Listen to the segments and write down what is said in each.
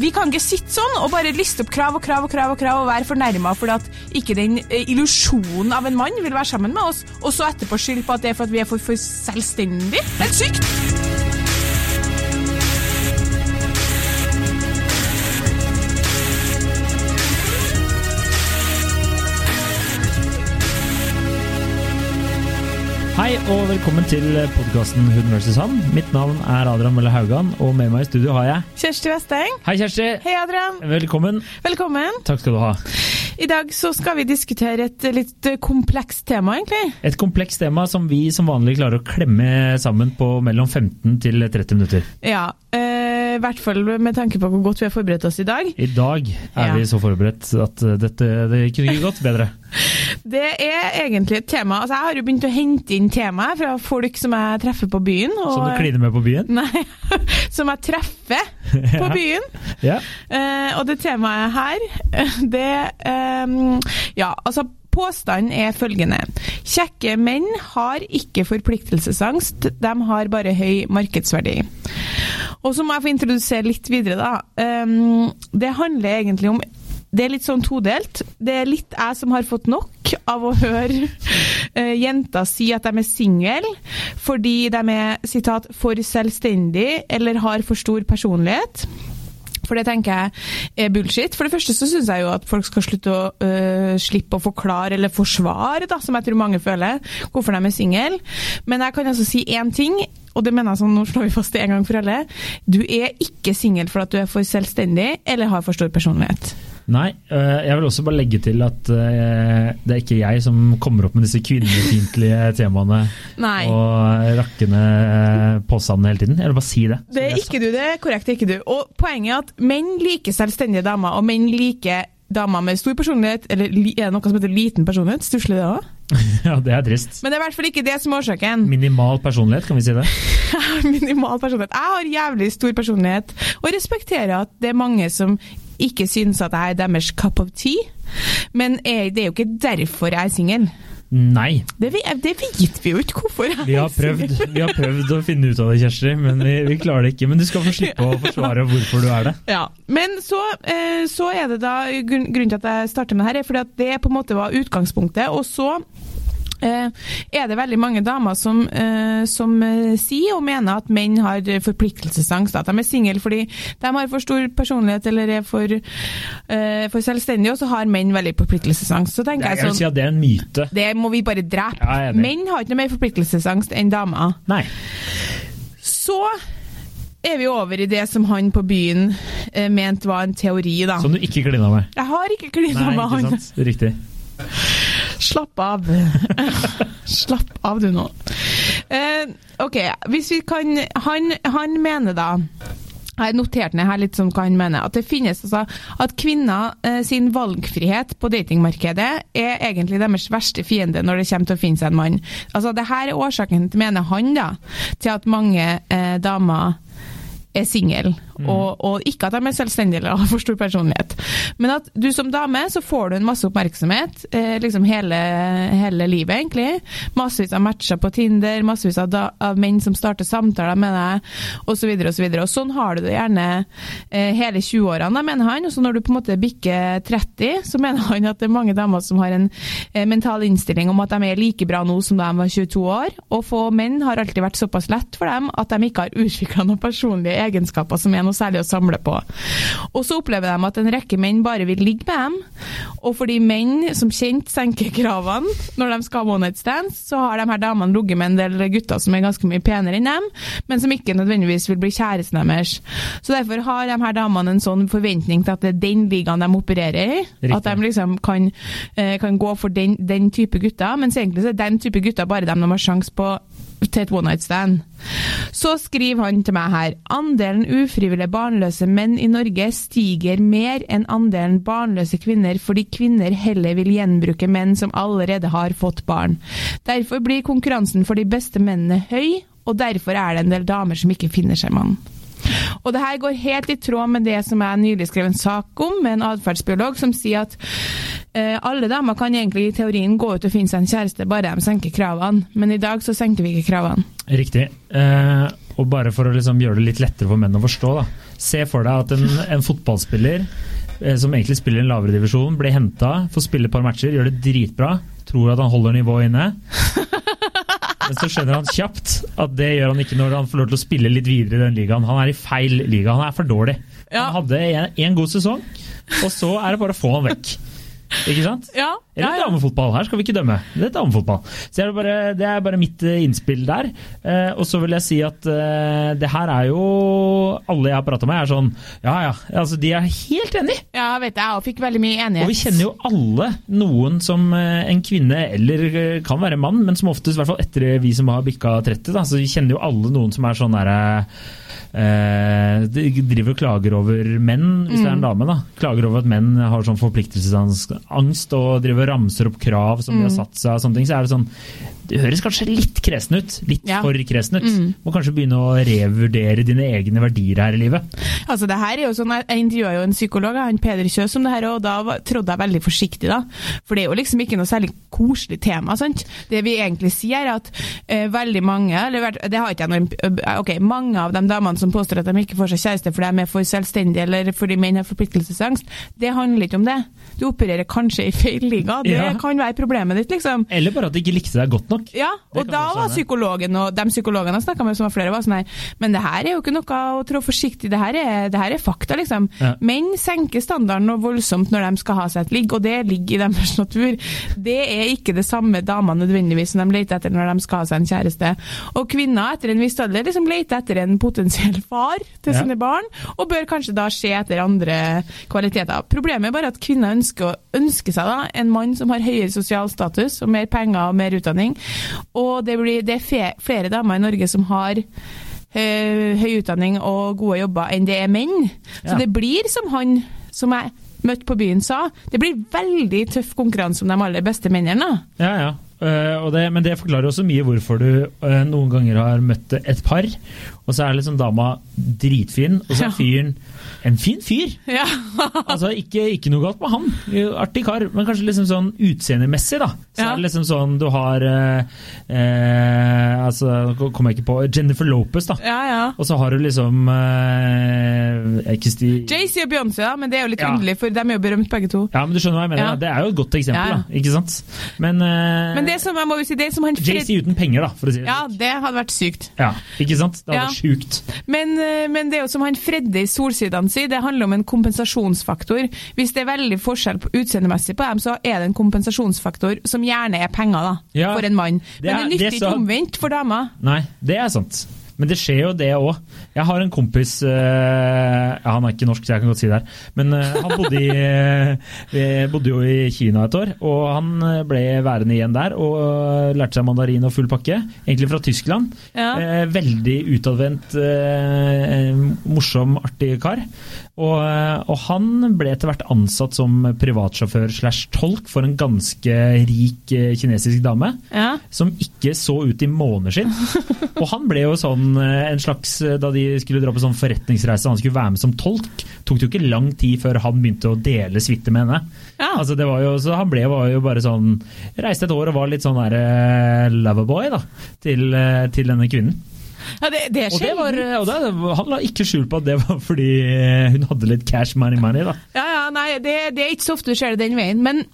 vi kan ikke sitte sånn og bare liste opp krav og krav og krav og krav og være fornærma fordi at ikke den eh, illusjonen av en mann vil være sammen med oss, og så etterpå skylde på at det er for at vi er for, for selvstendige. Helt sykt! Hei og velkommen til podkasten Hun vs. Han. Mitt navn er Adrian Mølle Haugan, og med meg i studio har jeg Kjersti Westeng. Hei, Kjersti. Hei, Adrian. Velkommen. Velkommen. Takk skal du ha. I dag så skal vi diskutere et litt komplekst tema, egentlig. Et komplekst tema som vi som vanlig klarer å klemme sammen på mellom 15 til 30 minutter. Ja, eh, i hvert fall med tanke på hvor godt vi har forberedt oss i dag. I dag er Ja. vi så forberedt at dette det kunne ikke gått bedre. Det er egentlig et tema Altså, jeg har jo begynt å hente inn temaer fra folk som jeg treffer på byen. Og, Som du kliner med på byen. Nei, som jeg treffer på byen. Ja. Eh, og det temaet her, det um, Ja, altså. Påstanden er følgende. Kjekke menn har ikke forpliktelsesangst, de har bare høy markedsverdi. Og så må jeg få introdusere litt videre, da. Um, det handler egentlig om det er litt sånn todelt. Det er litt jeg som har fått nok av å høre uh, jenter si at de er single fordi de er sitat, 'for selvstendig' eller har for stor personlighet. For det tenker jeg er bullshit. For det første så syns jeg jo at folk skal slutte å uh, slippe å forklare eller forsvare, da, som jeg tror mange føler, hvorfor de er single. Men jeg kan altså si én ting, og det mener jeg sånn, nå slår vi fast det en gang for alle. Du er ikke singel for at du er for selvstendig eller har for stor personlighet. Nei, øh, jeg vil også bare legge til at øh, det er ikke jeg som kommer opp med disse kvinnefiendtlige temaene Nei. og rakkende øh, påstandene hele tiden. Jeg vil bare si det. Det er ikke du, det er korrekt, ikke du. Og poenget er at menn liker selvstendige damer, og menn liker damer med stor personlighet, eller er det noe som heter liten personlighet? Stusslig det òg? Ja, det er trist. Men det er i hvert fall ikke det som er årsaken. Minimal personlighet, kan vi si det? Minimal personlighet. Jeg har jævlig stor personlighet, og respekterer at det er mange som ikke synes at jeg er deres cup of tea. Men jeg, det er jo ikke derfor jeg er singel. Nei. Det, det vet vi jo ikke hvorfor jeg Vi har, prøvd, vi har prøvd å finne ut av det, Kjersti, men vi, vi klarer det ikke. Men du skal få slippe å forsvare hvorfor du er det. Ja, Men så, eh, så er det da Grunnen til at jeg starter med det her, er fordi at det på en måte var utgangspunktet. Og så er det veldig mange damer som, eh, som eh, sier og mener at menn har forpliktelsesangst. At de er single fordi de har for stor personlighet eller er for, eh, for selvstendige, og så har menn veldig forpliktelsesangst. Så tenker Jeg vil si sånn at det er en myte. Det må vi bare drepe. Ja, menn har ikke noe mer forpliktelsesangst enn damer. Nei. Så er vi over i det som han på byen eh, mente var en teori, da. Som du ikke klina med. Jeg har ikke klina med han. sant? Riktig. Slapp av. Slapp av du nå. Eh, ok, hvis vi kan Han, han mener da jeg har notert ned her litt som hva han mener. At det finnes altså At kvinner eh, sin valgfrihet på datingmarkedet er egentlig deres verste fiende når det kommer til å finne seg en mann. Altså det her er årsaken, mener han, da, til at mange eh, damer er single, og, og ikke at de er selvstendige eller har for stor personlighet. Men at du som dame så får du en masse oppmerksomhet eh, liksom hele, hele livet, egentlig. Massevis av matcher på Tinder, massevis av, da, av menn som starter samtaler med deg, osv. Og, så og sånn har du det gjerne eh, hele 20-årene, da, mener han. Og så når du på en måte bikker 30, så mener han at det er mange damer som har en eh, mental innstilling om at de er like bra nå som da de var 22 år. Og få menn har alltid vært såpass lett for dem at de ikke har utvikla noen personlige egenskaper som er noe særlig å samle på. Og så opplever de at en rekke menn bare vil ligge med dem. Og fordi menn som kjent senker kravene når de skal ha one night stands, så har de her damene ligget med en del gutter som er ganske mye penere enn dem, men som ikke nødvendigvis vil bli kjæresten deres. Så derfor har de her damene en sånn forventning til at det er den ligaen de opererer i. Riktig. At de liksom kan, eh, kan gå for den, den type gutter, mens egentlig så er den type gutter bare dem de har sjanse på til et one night stand. Så skriver han til meg her andelen ufrivillig barnløse menn i Norge stiger mer enn andelen barnløse kvinner fordi kvinner heller vil gjenbruke menn som allerede har fått barn. Derfor blir konkurransen for de beste mennene høy, og derfor er det en del damer som ikke finner seg mann. Og det her går helt i tråd med det som jeg nylig skrev en sak om, med en atferdsbiolog som sier at alle damer kan egentlig i teorien gå ut og finne seg en kjæreste bare de senker kravene, men i dag så senker vi ikke kravene. Riktig. Eh, og bare for å liksom gjøre det litt lettere for menn å forstå, da. Se for deg at en, en fotballspiller eh, som egentlig spiller i en lavere divisjon, blir henta, får spille et par matcher, gjør det dritbra, tror at han holder nivået inne. Men så skjønner han kjapt at det gjør han ikke når han får lov til å spille litt videre i den ligaen. Han er i feil liga, han er for dårlig. Han hadde en, en god sesong, og så er det bare å få han vekk. Ikke sant? Ja, Eller ja. damefotball, her skal vi ikke dømme. Det er damefotball. Så det er bare, det er bare mitt eh, innspill der. Eh, og så vil jeg si at eh, det her er jo Alle jeg har prata med, er sånn Ja ja, altså de er helt enig! Ja, vet jeg, og fikk veldig mye enighet. Og vi kjenner jo alle noen som eh, en kvinne, eller eh, kan være mann, men som oftest, i hvert fall etter vi som har bikka 30, da, så vi kjenner jo alle noen som er sånn derre eh, de driver og klager over menn, hvis det er en dame. da, Klager over at menn har sånn forpliktelsesangst og driver og ramser opp krav som de har satt seg. og sånne ting, Så er det sånn Det høres kanskje litt kresen ut. Litt Ja. for kresen ut. Må kanskje begynne å revurdere dine egne verdier her i livet. Altså, det her er jo sånn, Jeg intervjua jo en psykolog, han Peder Kjøs, om det her, og da trådde jeg veldig forsiktig. da. For det er jo liksom ikke noe særlig koselig tema. sant? Det vi egentlig sier, er at eh, veldig mange eller det har ikke jeg noe, eh, ok, Mange av de damene som påstår at de ikke får seg kjæreste fordi de er for selvstendige eller fordi menn har forpliktelsesangst, det handler ikke om det. Du opererer kanskje i feil liga. Det Ja. kan være problemet ditt, liksom. Eller bare at de ikke likte deg godt nok. Ja, og da var psykologen og de psykologene jeg snakka med, som var flere, var sånn her Men det her er jo ikke noe å trå forsiktig, det her er, det her er fakta, liksom. Ja. Menn senker standarden noe voldsomt når de skal ha seg et ligg, og det ligger i deres natur. Det er ikke det samme damene nødvendigvis som de leter etter når de skal ha seg en kjæreste. Og kvinner etter en viss alder liksom leter etter en potensiell far til Ja. sine barn, og bør kanskje da se etter andre kvaliteter. Problemet er bare at kvinner ønsker, ønsker seg da en mann som har høyere sosial status og mer penger og mer utdanning. Og det, blir, det er flere damer i Norge som har eh, høy utdanning og gode jobber enn det er menn. Så Ja. det blir som han som jeg møtte på byen sa, det blir veldig tøff konkurranse om de aller beste mennene. Ja, ja. Og det, men det forklarer også mye hvorfor du uh, noen ganger har møtt et par, og så er liksom dama dritfin, og så er fyren en fin fyr. Ja. Altså, ikke, ikke noe galt med han, artig kar, men kanskje liksom sånn utseendemessig, da. Så Ja. er det liksom sånn du har eh, eh, Altså, nå kommer jeg ikke på Jennifer Lopez, da. ja, ja. Og så har du liksom eh, Kristi Jay-Z og Beyoncé, da, men det er jo litt Ja. underlig, for de er jo berømt begge to. Ja, men du skjønner hva jeg mener. Ja. Det er jo et godt eksempel, da. Ikke sant? Men, eh, Men det som jeg må jo si, det som han Fred... JC uten penger, da, for å si det Ja, det hadde vært sykt. Ja, ikke sant? Det hadde vært sjukt. Men, eh, men det er jo som han Fredde i Solsidene sier, det handler om en kompensasjonsfaktor. Hvis det er veldig forskjell på utseendemessig på dem, så er det en kompensasjonsfaktor som gjerne er penger, da. Ja, for en mann. det er- Men det nytter det sa- ikke omvendt for damer. Nei, det er sant. Men det skjer jo det òg. Jeg har en kompis uh, ja, Han er ikke norsk, så jeg kan godt si det her. Men uh, han bodde, i, eh, bodde jo i Kina et år, og han ble værende igjen der og lærte seg mandarin og full pakke. Egentlig fra Tyskland. Ja. Veldig utadvendt, morsom, artig kar. Og, eh, og han ble etter hvert ansatt som privatsjåfør slash tolk for en ganske rik eh, kinesisk dame Ja. som ikke så ut i måneder sin. Og han ble jo sånn eh, en slags Da de skulle dra på sånn forretningsreise, han skulle være med som tolk, tok det jo ikke lang tid før han begynte å dele suite med henne. Ja. Altså det var jo, så han ble var jo bare sånn Reiste et år og var litt sånn der uh, loverboy da, til, til denne kvinnen. Ja, det, det er Og, det var, og det, han la ikke skjul på at det var fordi eh, hun hadde litt cash money money. da. Ja, ja, nei, det, det er ikke så ofte du ser det den veien. Men,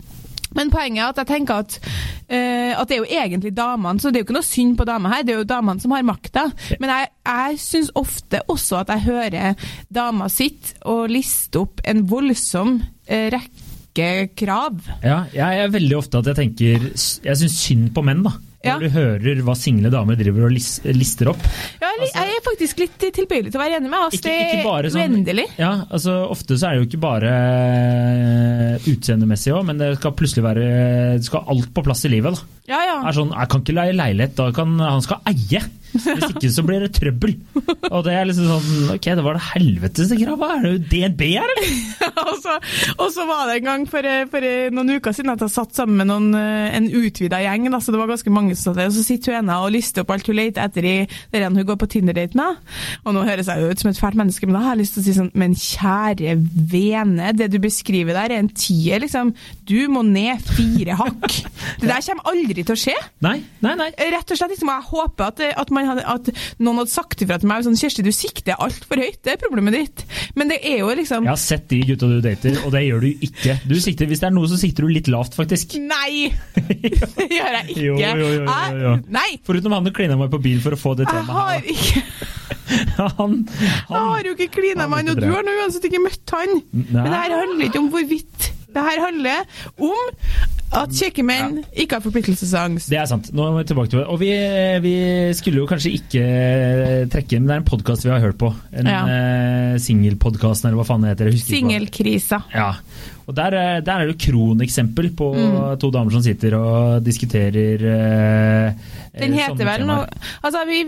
men poenget er at jeg tenker at, uh, at det er jo egentlig damene, så det er jo ikke noe synd på damer her, det er jo damene som har makta. Men jeg, jeg syns ofte også at jeg hører damer sitt og liste opp en voldsom uh, rekke krav. Ja, jeg er veldig ofte at jeg tenker Jeg syns synd på menn, da. Når Ja. du hører hva single damer driver og lister opp. Ja, jeg, jeg er faktisk litt tilbøyelig til å være enig med. Astrid Ikke, ikke sånn. Ja, altså Ofte så er det jo ikke bare eh, utseendemessig òg, men det skal plutselig være Det skal alt på plass i livet. da. Ja, ja. Er sånn, Jeg kan ikke leie leilighet, da kan han skal eie! Hvis ikke så blir det trøbbel. Og det er liksom sånn Ok, det var det helveteste kravet. Er det jo DNB her, eller? og, så, og så var det en gang for, for noen uker siden at jeg satt sammen med noen, eh, en utvida gjeng. Da, så det var ganske mange som satt der. Og så sitter hun ene og lister opp alt hun leter etter i den hun går på Tinder-date med. Og nå høres jeg jo ut som et fælt menneske, men da har jeg lyst til å si sånn Men kjære vene, det du beskriver der er en tier, liksom. Du må ned fire hakk. Det der kommer aldri til å skje. Nei, nei, nei. Rett og slett liksom, Jeg håper at, at man hadde, at noen hadde sagt ifra til meg sånn Kjersti, du sikter altfor høyt, det er problemet ditt. Men det er jo liksom Jeg har sett de gutta du dater, og det gjør du ikke. Du sikter, hvis det er noe, så sikter du litt lavt, faktisk. Nei! Det gjør jeg ikke. Jo, jo, jo, jo. Jeg, nei! Foruten han du klina meg på bil for å få det Jeg temaet har ikke han, Han, Jeg har jo ikke klina med han, og du har nå uansett ikke møtt han. Nei. Men det her handler ikke om hvorvidt. Det her handler om at kjekke menn ikke har forpliktelsesangst. det er sant. Nå er vi tilbake til det. Og vi, vi skulle jo kanskje ikke trekke, men det er en podkast vi har hørt på. En Ja. ja. singelpodkast, eller hva faen det heter. Singelkrisa. Ja. Og der, er- der er det jo kroneksempel på Mm. to damer som sitter og diskuterer eh, Den eh, heter vel noe. Altså, vi,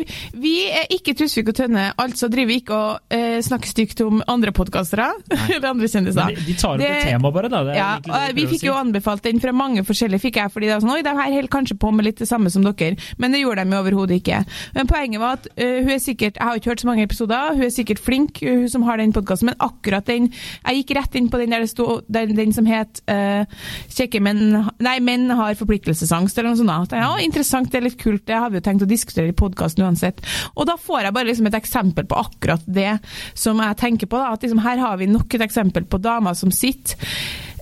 vi er ikke Tusvik og Tønne, altså driver vi ikke og eh, snakker stygt om andre podkastere andre kjendiser. De, de tar opp Det- et tema, bare. da. Ja, vi fikk si. jo anbefalt den fra mange forskjellige, fikk jeg, fordi det var sånn, oi, de her holder kanskje på med litt det samme som dere, men det gjorde de jo overhodet ikke. Men poenget var at uh, hun er sikkert, jeg har ikke hørt så mange episoder, hun er sikkert flink, hun som har den podcasten, men akkurat den, jeg gikk rett inn på den der det stod, den, den som het uh, kjekke menn, nei, menn har forpliktelsesangst, eller noe sånt da. Ja, interessant, det er litt kult, det har vi jo tenkt å diskutere i podcasten uansett. Og da får jeg bare liksom et eksempel på akkurat det som jeg tenker på, da, at liksom her har vi nok et eksempel på damer som sitter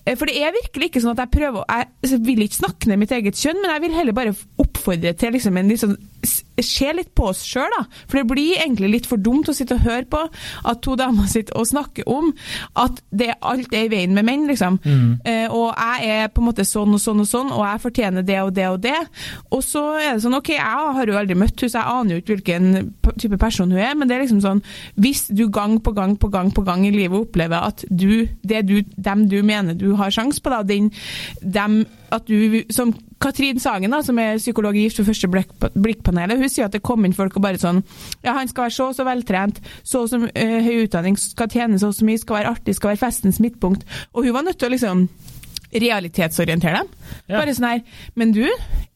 Eh, For det er virkelig ikke sånn at jeg prøver å Jeg vil ikke snakke ned mitt eget kjønn, men jeg vil heller bare oppfordre til liksom en litt sånn Se litt på oss sjøl, da. For det blir egentlig litt for dumt å sitte og høre på at to damer sitter og snakker om at det, alt er i veien med menn, liksom. Eh, og jeg er på en måte sånn og sånn og sånn, og jeg fortjener det og det og det. Og så er det sånn, OK, jeg har jo aldri møtt henne, så jeg aner jo ikke hvilken type person hun er, men det er liksom sånn Hvis du gang på gang på gang på gang i livet opplever at du, det du, dem du mener du har sjanse på, da, den, dem, at du, som Katrin Sagen, da, som er psykolog i Gift for første blikk- blikkpanelet, hun sier at det kom inn folk og bare sånn Ja, han skal være så og så veltrent, så og så uh, høy utdanning, skal tjene så og så mye, skal være artig, skal være festens midtpunkt. Og hun var nødt til å liksom realitetsorientere dem. Ja. Bare sånn her Men du,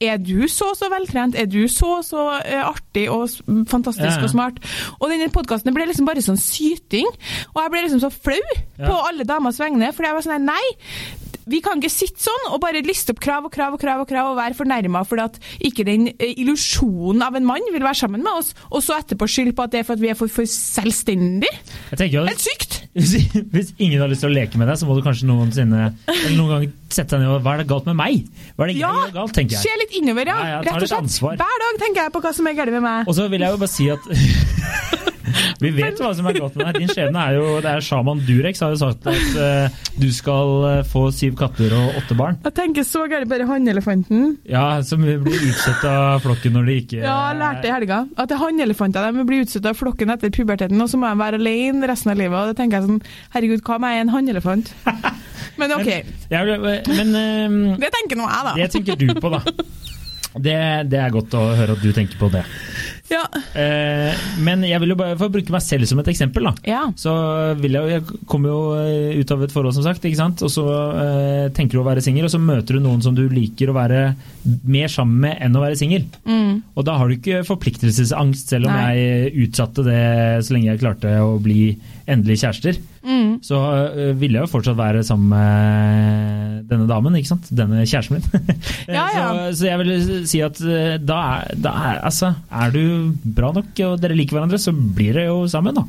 er du så og så veltrent? Er du så og så eh, artig og fantastisk ja. og smart? Og denne podkasten ble liksom bare sånn syting. Og jeg ble liksom så flau Ja. på alle damers vegne, for jeg var sånn her Nei! Vi kan ikke sitte sånn og bare liste opp krav og krav og krav og krav og være fornærma fordi at ikke den eh, illusjonen av en mann vil være sammen med oss, og så etterpå skylde på at det er for at vi er for, for selvstendige. Helt sykt! hvis, hvis ingen har lyst til å leke med deg, så må du kanskje noensinne eller noen gang sette deg ned og Hva er det galt med meg? Hva er det Ja, galt, tenker jeg. Se litt innover, ja. Ja, ja, Rett og slett. Hver dag tenker jeg på hva som er galt med meg. Og så vil jeg jo bare si at Vi vet hva som er godt med deg. Din skjebne er jo det er Shaman Durek har jo sagt at uh, du skal eh, få syv katter og åtte barn. Jeg tenker så gærent bare hannelefanten. Ja, Som blir utsatt av flokken når de ikke Ja, jeg lærte i helga at det er hannelefanter blir utsatt av flokken etter puberteten, og så må de være alene resten av livet. Og da tenker jeg sånn Herregud, hva om jeg er en hannelefant? Men OK. Ja, men uh, Det tenker nå jeg, da. det tenker du på, da. Det, det er godt å høre at du tenker på det. Ja. Eh, men jeg vil jo bare for å bruke meg selv som et eksempel. da. ja. Så vil jeg, jeg kommer jo eh, ut av et forhold, som sagt, ikke sant? og så eh, tenker du å være singel, og så møter du noen som du liker å være mer sammen med enn å være singel. Mm. Og da har du ikke forpliktelsesangst, selv om Nei. jeg utsatte det så lenge jeg klarte å bli endelig kjærester. Mm. Så uh, ville jeg jo fortsatt være sammen med denne damen, ikke sant? Denne kjæresten min. Ja, ja. Så, så jeg vil si at da er, da er Altså, er du bra nok og dere liker hverandre, så blir dere jo sammen, da.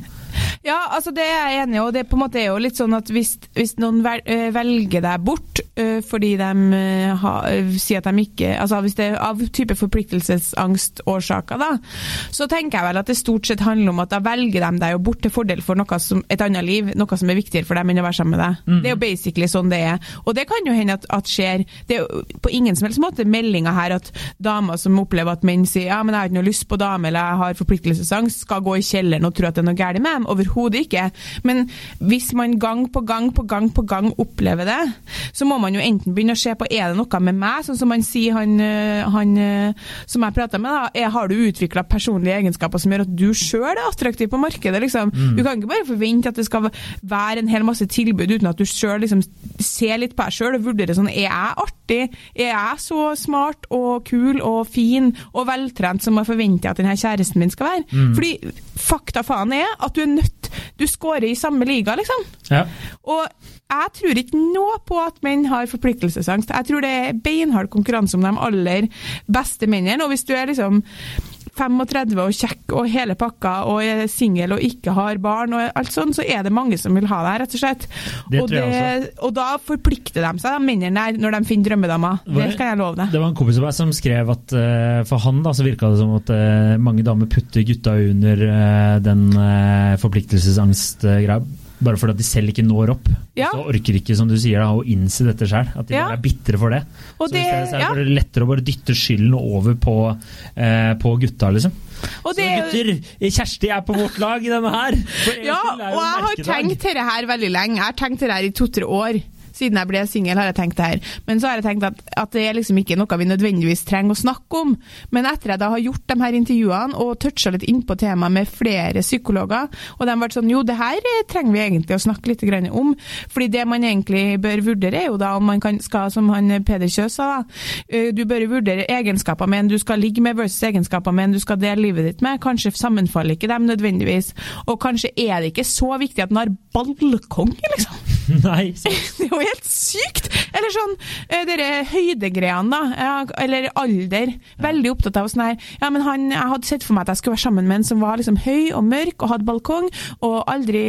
Ja, altså det er jeg enig i, og det på en måte er jo litt sånn at hvis, hvis noen øh, velger deg bort øh, fordi de øh, har- sier at de ikke Altså hvis det er av type forpliktelsesangstårsaker, da, så tenker jeg vel at det stort sett handler om at da velger de deg jo bort til fordel for noe som, et annet liv, noe som er viktigere for dem enn å være sammen med deg. Mm. Det er jo basically sånn det er. Og det kan jo hende at, at skjer Det er jo på ingen som helst måte meldinga her at damer som opplever at menn sier ja, men jeg har ikke noe lyst på dame, eller jeg har forpliktelsesangst, skal gå i kjelleren og tro at det er noe galt med dem. Overhodet ikke. Men hvis man gang på gang på gang på gang opplever det, så må man jo enten begynne å se på er det noe med meg, sånn som han sier han, øh, han øh, som jeg prater med, da, er, har du utvikla personlige egenskaper som gjør at du sjøl er attraktiv på markedet? liksom? Du kan ikke bare forvente at det skal være en hel masse tilbud uten at du sjøl liksom ser litt på deg sjøl og vurderer sånn Er jeg artig? Er jeg så smart og kul og fin og veltrent som jeg forventer at denne kjæresten min skal være? Fordi fakta faen er at du er nødt Du scorer i samme liga, liksom. Ja. Og jeg tror ikke noe på at menn har forpliktelsesangst. Jeg tror det er beinhard konkurranse om de aller beste mennene. Og hvis du er liksom 35 og kjekk og hele pakka og er singel og ikke har barn og alt sånn, så er det mange som vil ha deg, rett og slett. Det og, jeg og da forplikter de seg, de mennene der, når de finner drømmedama. Det kan jeg love deg. Det var en kompis av meg som skrev at uh, for han da, så virka det som at uh, mange damer putter gutta under uh, den forpliktelsesangstgreia. Bare fordi de selv ikke når opp. Ja. Og så orker ikke som du sier da, å innse dette sjøl. At de Ja. bare er bitre for det. Og så det- i stedet så er det lettere å bare dytte skylden over på, på gutta, liksom. Og det så gutter, Kjersti er på vårt lag i denne her! Ja, til og jeg har tenkt tenkt dette her veldig lenge. Jeg har tenkt dette her i to-tre år. Siden jeg ble singel, har jeg tenkt det her. Men så har jeg tenkt at, at det er liksom ikke noe vi nødvendigvis trenger å snakke om. Men etter jeg da har gjort de her intervjuene og toucha litt innpå temaet med flere psykologer, og de har vært sånn jo, det her eh, trenger vi egentlig å snakke litt om. Fordi det man egentlig bør vurdere, er jo da om man kan, skal, som han Peder Kjøs sa, da, eh, du bør vurdere egenskaper med en du skal ligge med versus egenskaper med en du skal dele livet ditt med. Kanskje sammenfaller ikke dem nødvendigvis. Og kanskje er det ikke så viktig at den har balkong, liksom. Nei. Det er jo helt sykt! Eller sånn eh, dere høydegreiene, da. Eller alder. Veldig opptatt av sånn her Ja, men han, jeg hadde sett for meg at jeg skulle være sammen med en som var liksom høy og mørk og hadde balkong og aldri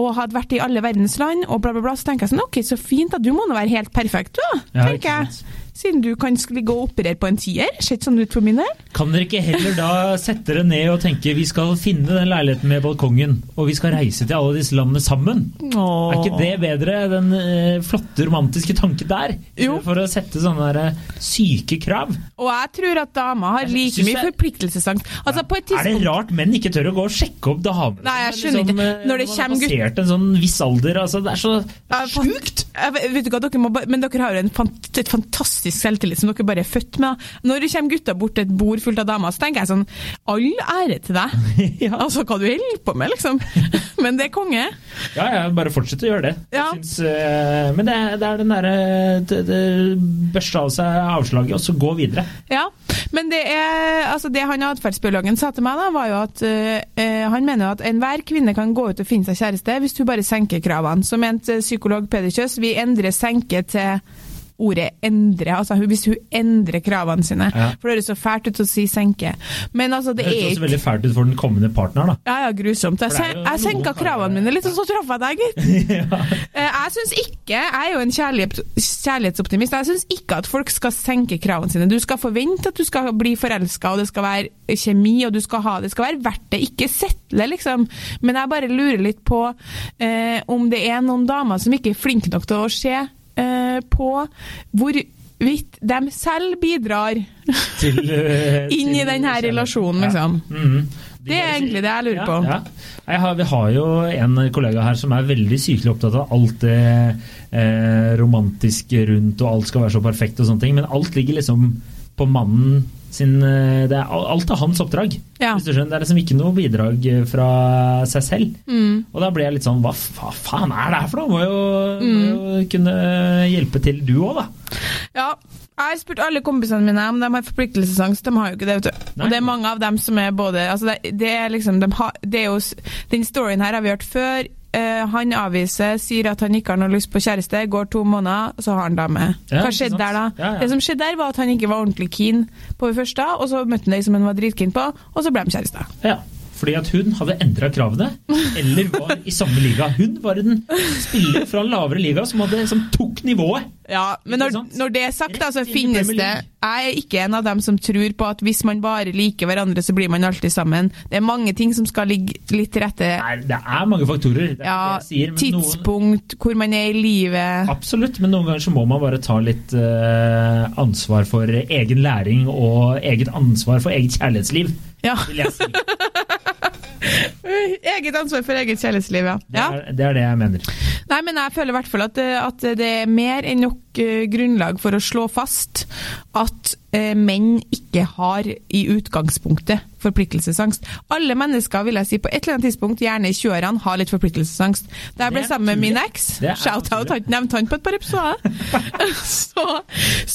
Og hadde vært i alle verdens land og bla, bla, bla. Så tenker jeg sånn OK, så fint, da. Du må nå være helt perfekt, du, da. Ja, tenker jeg. Siden du kan ligge og operere på en tier. Ser ikke sånn ut for min del. Kan dere ikke heller da sette dere ned og tenke vi skal finne den leiligheten med balkongen, og vi skal reise til alle disse landene sammen? Er ikke det bedre, den eh, flotte, romantiske tanken der? Jo. For å sette sånne der, eh, syke krav. Og jeg tror at damer har like synes mye jeg- forpliktelsesangst. Altså, ja. tidspunkt... Er det rart menn ikke tør å gå og sjekke opp damer? Nei, jeg skjønner liksom, ikke. eh, Når det kommer gutter passert en sånn viss alder, altså, det er så sjukt! Jeg vet- du hva, dere må, men dere har jo en fant, et fantastisk selvtillit som dere bare er født med. Når det kommer gutter bort til et bord fullt av damer, så tenker jeg sånn All ære til deg! Ja. Altså, hva du holder på med, liksom. Men det er konge. Ja, ja, bare fortsett å gjøre det. Ja. Synes, uh, men det, det er den derre det- Børste av seg avslaget, og så gå videre. Ja, men det er altså det han atferdsbiologen sa til meg, da, var jo at eh, eh, han mener at enhver kvinne kan gå ut og finne seg kjæreste hvis hun bare senker kravene. Så mente psykolog Peder Kjøs vi endrer senke til ordet endre, altså hvis hun endrer kravene sine. Ja. For det høres så fælt ut å si senke. Men altså, det Det er høres også veldig fælt ut for den kommende partneren, da. ja, ja, grusomt. Jeg, er sen jeg senka kravene mine litt, og så traff jeg deg, gitt. ja. Jeg syns ikke Jeg er jo en kjærlighetsoptimist. Jeg syns ikke at folk skal senke kravene sine. Du skal forvente at du skal bli forelska, og det skal være kjemi, og du skal ha Det skal være verdt det. Ikke settle, liksom. Men jeg bare lurer litt på eh, om det er noen damer som ikke er flinke nok til å se eh, på hvorvidt de selv bidrar Til, eh, inn i til denne relasjonen, liksom. Ja. liksom. Mhm. Det er egentlig det jeg lurer Ja, på. ja. Har, vi har jo en kollega her som er veldig sykelig opptatt av alt det eh, romantiske rundt, og alt skal være så perfekt og sånne ting, men alt ligger liksom på mannen sin eh, det er, Alt er hans oppdrag. Ja. Hvis du skjønner. Det er liksom ikke noe bidrag eh, fra seg selv. Mm. Og da blir jeg litt sånn Hva, fa faen er det her for noe? Må jo, Mm. må jo kunne hjelpe til, du òg, da. Ja, jeg har spurt alle kompisene mine om de har forpliktelsesangst. De har jo ikke det. vet du. Nei. Og det er mange av dem som er både altså det, det er liksom, de har, det er jo, Den storyen her har vi hørt før. Eh, han avviser, sier at han ikke har noe lyst på kjæreste, går to måneder, så har han dame. Ja, Hva skjedde der da? Ja, ja. Det som skjedde der, var at han ikke var ordentlig keen på det første, og så møtte han ei som han var dritkeen på, og så ble de kjærester. Ja, fordi at hun hadde endra kravene, eller var i samme liga. Hun var en spiller fra en lavere liga som, hadde, som tok nivået. Ja, men når, når det er sagt, da, så finnes det Jeg er ikke en av dem som tror på at hvis man bare liker hverandre, så blir man alltid sammen. Det er mange ting som skal ligge litt til rette. Nei, det er mange faktorer. Er Ja, sier, men noen, tidspunkt, hvor man er i livet. absolutt, men noen ganger så må man bare ta litt uh, ansvar for egen læring og eget ansvar for eget kjærlighetsliv, Ja. vil jeg si. Eget ansvar for eget kjærlighetsliv, ja. Det er, det er det jeg mener. Nei, men jeg føler i hvert fall at, at det er mer enn nok eh, grunnlag for å slå fast at menn ikke har i utgangspunktet forpliktelsesangst. Alle mennesker, vil jeg si, på et eller annet tidspunkt, gjerne i 20-årene, har litt forpliktelsesangst. Da jeg ble sammen med min eks, shout-out, naturlig. har ikke nevnt han på et par episoder, så,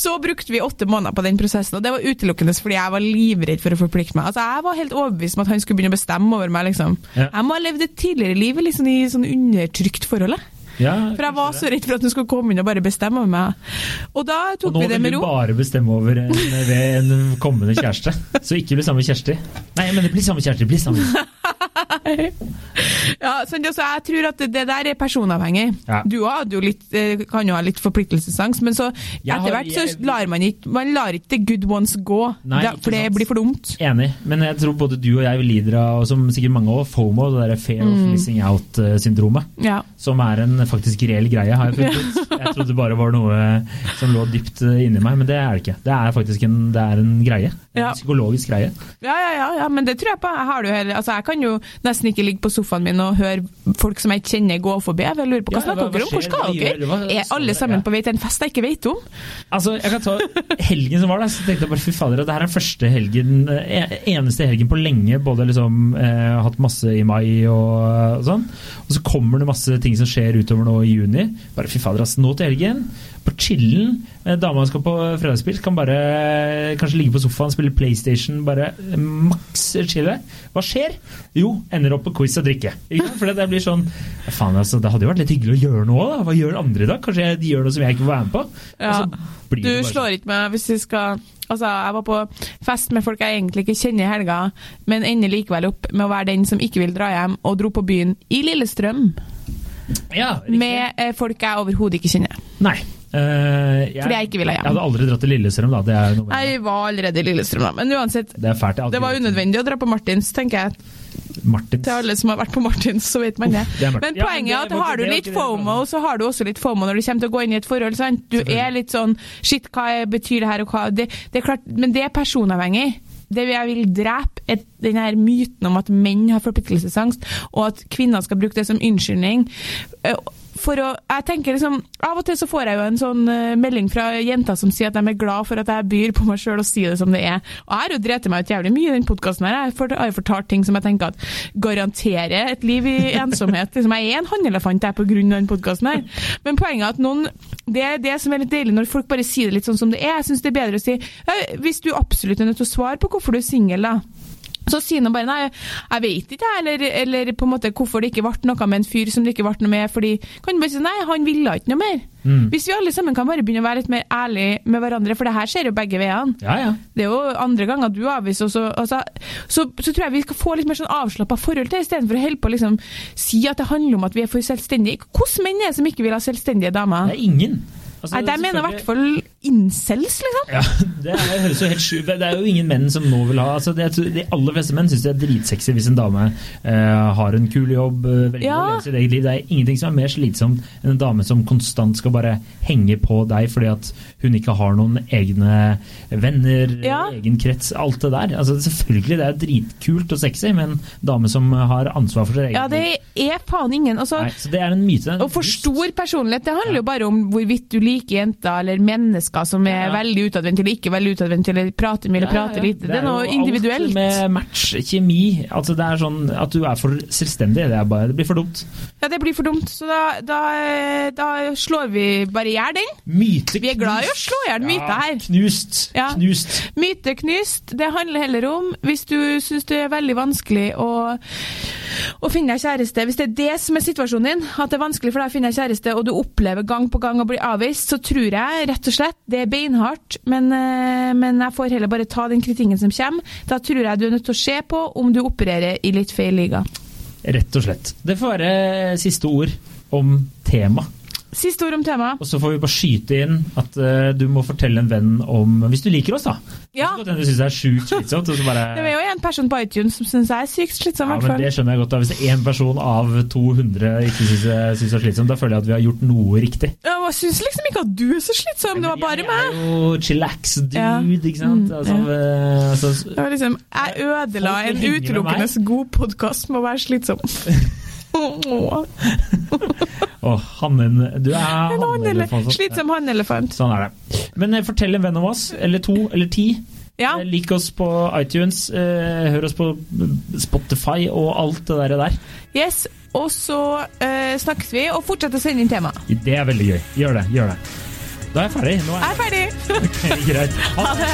så brukte vi åtte måneder på den prosessen, og det var utelukkende fordi jeg var livredd for å forplikte meg. Altså, jeg var helt overbevist om at han skulle begynne å bestemme over meg, liksom. Ja. Jeg må ha levd et tidligere liv liksom, i sånn undertrykt forhold. Ja, For jeg var så redd for at hun skulle komme inn og bare bestemme over meg. Og da tok nå vi det vil med du bare bestemme over en, en kommende kjæreste. Så ikke bli sammen med Kjersti. Nei, men det blir sammen med Kjersti. Bli sammen. Ja, sånn, altså, jeg tror at det, der er personavhengig. Ja. Du jo litt, eh, kan jo ha litt forpliktelsesangst, men så etter hvert så lar man ikke Man lar ikke the good ones gå, Nei, da, for det sant. blir for dumt. Enig, men jeg tror både du og jeg lider av, og som sikkert mange òg, FOMO, det der fear of Mm. missing out-syndromet. Ja. Som er en faktisk reell greie, har jeg funnet ut. Jeg trodde det bare var noe som lå dypt eh, inni meg, men det er det ikke. Det er faktisk en, det er en greie. En Ja. psykologisk greie. Ja, ja, ja, ja, men det tror jeg på. Jeg, heller, altså, jeg kan jo nesten ikke ligge på sofaen min og høre folk som jeg kjenner gå forbi. Jeg lurer på hva Ja, snakker dere om? Hvor skal dere? Er alle sammen på vei til en fest jeg ikke vet om? Altså, jeg kan ta Helgen som var der, så tenkte jeg bare fy fader, det her er første helgen, eh, eneste helgen på lenge. Både liksom eh, hatt masse i mai og, og sånn. Og så kommer det masse ting som skjer utover nå i juni. Bare fy fader, altså. Nå til helgen, på chillen. Eh, Dama skal på fredagsspill, kan bare eh, kanskje ligge på sofaen, spille PlayStation, bare eh, maks chille. Hva skjer? Jo, ender opp på quiz og drikke. Ikke? For det, blir sånn Faen, altså, det hadde jo vært litt hyggelig å gjøre noe, da. Hva gjør andre i dag? Kanskje de gjør noe som jeg ikke får være med på? Ja. Og Du bare sånn. slår ikke meg hvis vi skal Altså, jeg var på fest med folk jeg egentlig ikke kjenner i helga, men ender likevel opp med å være den som ikke vil dra hjem, og dro på byen i Lillestrøm Ja, med eh, folk jeg overhodet ikke kjenner. Nei. eh, Fordi jeg ikke ville hjem. Jeg hadde aldri dratt til Lillestrøm, da. Med, Jeg var allerede i Lillestrøm, da, men uansett. det fælt. jeg Det var unødvendig å dra på Martins, tenker jeg. Martins. Til alle som har vært på Martins, så vet man det. Uff, det men poenget Men Ja, poenget det, er at har du litt jeg FOMO, så har du også litt FOMO når du kommer til å gå inn i et forhold. sant? Du er litt sånn Shit, hva betyr det her, og hva det, det er klart, Men det er personavhengig. Det jeg vil drepe, er den her myten om at menn har forpliktelsesangst, og at kvinner skal bruke det som unnskyldning. For å, jeg tenker liksom, Av og til så får jeg jo en sånn eh, melding fra jenter som sier at de er glad for at jeg byr på meg sjøl og sier det som det er. Og jeg har jo drept meg ut jævlig mye i den podkasten her. Jeg har jo fortalt ting som jeg tenker at garanterer et liv i ensomhet. Liksom, jeg er en hannelefant jeg på grunn av den podkasten her. Men poenget er at noen Det er det som er litt deilig når folk bare sier det litt sånn som det er. Jeg syns det er bedre å si Hvis du absolutt er nødt til å svare på hvorfor du er singel, da. Så sier han bare nei, jeg vet ikke, jeg, eller, eller på en måte hvorfor det ikke ble noe med en fyr som det ikke ble noe med. fordi kan du bare si nei, han ville ikke noe mer. Mm. Hvis vi alle sammen kan bare begynne å være litt mer ærlige med hverandre, for det her skjer jo begge veiene. Ja, ja. Det er jo andre ganger du avviser, og så, altså, så, så tror jeg vi skal få litt mer sånn avslappa forhold til det, istedenfor å holde på å liksom, si at det handler om at vi er for selvstendige. Hvilke menn er det som ikke vil ha selvstendige damer? Det er ingen. Altså, Nei, De mener i hvert fall incels, liksom. Ja, det er, høres jo helt sjukt Det er jo ingen menn som nå vil ha altså det, De aller fleste menn syns det er dritsexy hvis en dame eh, har en kul jobb, eh, velger Ja. å leve sitt eget liv. Det er ingenting som er mer slitsomt enn en dame som konstant skal bare henge på deg fordi at hun ikke har noen egne venner, Ja. egen krets, alt det der. Altså, selvfølgelig, det er dritkult og sexy, men en dame som har ansvar for sitt eget Ja, det er faen ingen. Altså, Nei, så det er en myte. Å for stor personlighet, det handler jo bare om hvorvidt du liker jenter eller mennesker som er Ja. veldig utadvendte eller ikke veldig utadvendte, eller prater mye eller prater lite. Det er noe jo individuelt. Alt med match, kjemi altså Det er sånn at du er for selvstendig. Det, er bare, det blir for dumt. Ja, det blir for dumt, så da, da, da slår vi bare i hjel den. Myte Vi er glad i å slå i hjel myter her. Knust. Knust. Myte knust, det handler heller om hvis du syns det er veldig vanskelig å, å finne deg kjæreste. Hvis det er det som er situasjonen din, at det er vanskelig for deg å finne deg kjæreste, og du opplever gang på gang å bli avvist, så tror jeg rett og slett det er beinhardt, men, eh, men jeg får heller bare ta den kritikken som kommer. Da tror jeg du er nødt til å se på om du opererer i litt feil liga. Rett og slett. Det får være siste ord om tema. Siste ord om temaet. Og så får vi bare skyte inn at uh, du må fortelle en venn om Hvis du liker oss, da. Ja. Det du syns det er sjukt slitsomt. bare... Det er jo en person på iTunes som syns jeg er sykt slitsom, Ja, men. Det skjønner jeg godt. da. Hvis én person av 200 ikke syns det er slitsomt, da føler jeg at vi har gjort noe riktig. Ja, Jeg syns liksom ikke at du er så slitsom, det var bare meg. Jeg er jo chillax dude, Ja. ikke sant. Mm, Altså, ja. eh, altså, Det var liksom, jeg ødela en utelukkende god podkast med å være slitsom. Å, hannen Du er hannelefant. slitsom hannelefant. Sånn er det. Men eh, fortell en venn om oss, eller to, eller ti. Ja, Eh, Lik oss på iTunes, eh, hør oss på Spotify og alt det der. yes. Og så eh, snakkes vi, og fortsett å sende inn tema. Det er veldig gøy. Gjør det. gjør det. Da er jeg ferdig. Nå Jeg jeg er ferdig! okay, greit. Ha det!